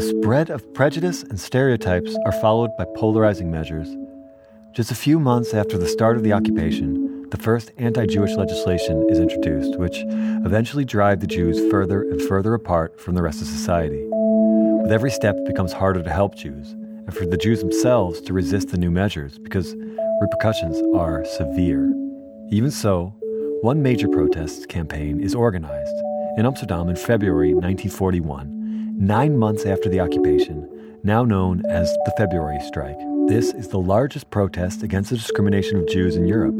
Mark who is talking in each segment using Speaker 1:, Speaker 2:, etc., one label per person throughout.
Speaker 1: the spread of prejudice and stereotypes are followed by polarizing measures. Just a few months after the start of the occupation, the first anti Jewish legislation is introduced, which eventually drive the Jews further and further apart from the rest of society. With every step, it becomes harder to help Jews, and for the Jews themselves to resist the new measures because repercussions are severe. Even so, one major protest campaign is organized in Amsterdam in February 1941, nine months after the occupation, now known as the February Strike. This is the largest protest against the discrimination of Jews in Europe,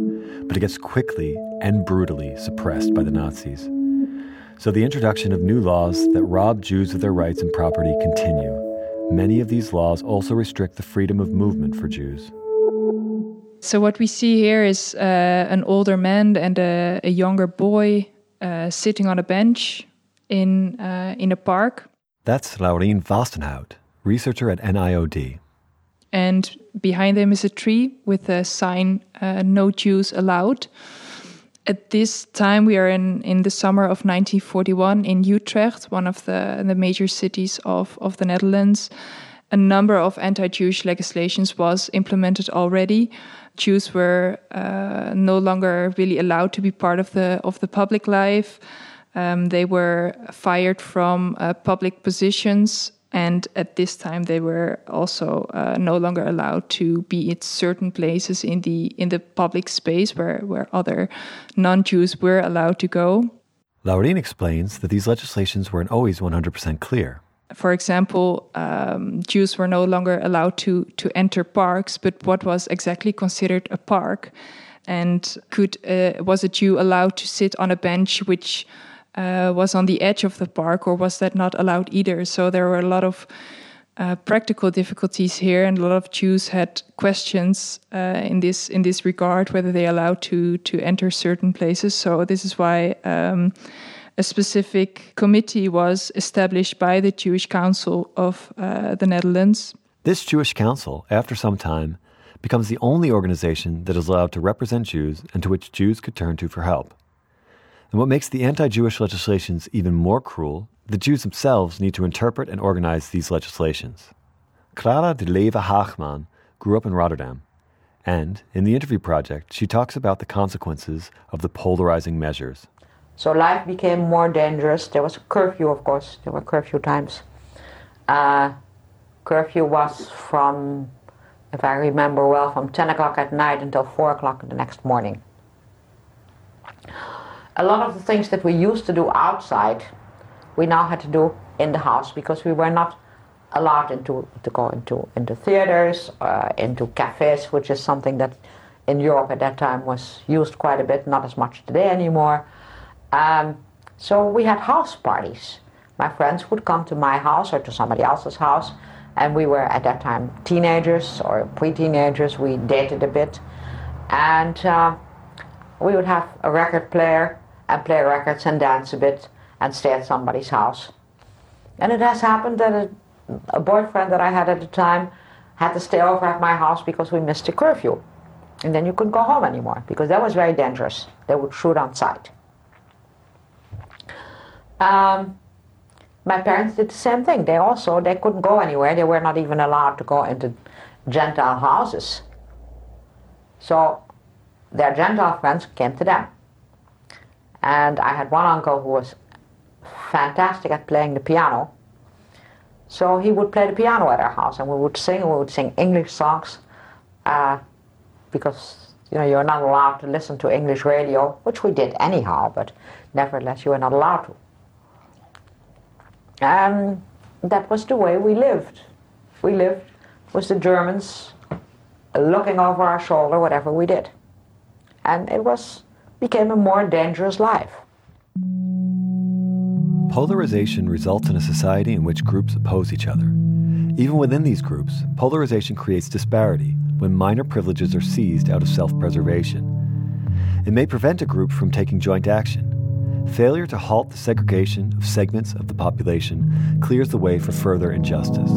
Speaker 1: but it gets quickly and brutally suppressed by the Nazis. So the introduction of new laws that rob Jews of their rights and property continue. Many of these laws also restrict the freedom of movement for Jews.
Speaker 2: So what we see here is uh, an older man and a, a younger boy uh, sitting on a bench in uh, in a park.
Speaker 1: That's Laurien Vastenhout, researcher at NIOD.
Speaker 2: And behind them is a tree with a sign uh, "No Jews Allowed." At this time, we are in, in the summer of 1941 in Utrecht, one of the, the major cities of, of the Netherlands. A number of anti Jewish legislations was implemented already. Jews were uh, no longer really allowed to be part of the of the public life. Um, they were fired from uh, public positions, and at this time they were also uh, no longer allowed to be at certain places in the in the public space where where other non-Jews were allowed to go.
Speaker 1: Laurien explains that these legislations weren't always 100% clear
Speaker 2: for example, um, Jews were no longer allowed to to enter parks, but what was exactly considered a park, and could uh, was a Jew allowed to sit on a bench which uh, was on the edge of the park, or was that not allowed either? So there were a lot of uh, practical difficulties here, and a lot of Jews had questions uh, in this in this regard whether they allowed to to enter certain places. So this is why. Um, a specific committee was established by the Jewish Council of uh, the Netherlands.
Speaker 1: This Jewish Council, after some time, becomes the only organization that is allowed to represent Jews and to which Jews could turn to for help. And what makes the anti Jewish legislations even more cruel, the Jews themselves need to interpret and organize these legislations. Clara de Leve Haagman grew up in Rotterdam, and in the interview project, she talks about the consequences of the polarizing measures.
Speaker 3: So life became more dangerous. There was a curfew, of course. There were curfew times. Uh, curfew was from, if I remember well, from 10 o'clock at night until 4 o'clock the next morning. A lot of the things that we used to do outside, we now had to do in the house because we were not allowed into, to go into, into theaters, uh, into cafes, which is something that in Europe at that time was used quite a bit, not as much today anymore. Um, so we had house parties. My friends would come to my house or to somebody else's house, and we were at that time teenagers or pre-teenagers. We dated a bit, and uh, we would have a record player and play records and dance a bit and stay at somebody's house. And it has happened that a, a boyfriend that I had at the time had to stay over at my house because we missed the curfew. And then you couldn't go home anymore because that was very dangerous. They would shoot on sight. Um, my parents did the same thing. They also they couldn't go anywhere. They were not even allowed to go into Gentile houses. So their Gentile friends came to them. And I had one uncle who was fantastic at playing the piano. So he would play the piano at our house, and we would sing. We would sing English songs, uh, because you know you're not allowed to listen to English radio, which we did anyhow. But nevertheless, you were not allowed to. And that was the way we lived. We lived with the Germans looking over our shoulder, whatever we did. And it was became a more dangerous life.
Speaker 1: Polarization results in a society in which groups oppose each other. Even within these groups, polarization creates disparity when minor privileges are seized out of self preservation. It may prevent a group from taking joint action, failure to halt the segregation of segments of the population clears the way for further injustice.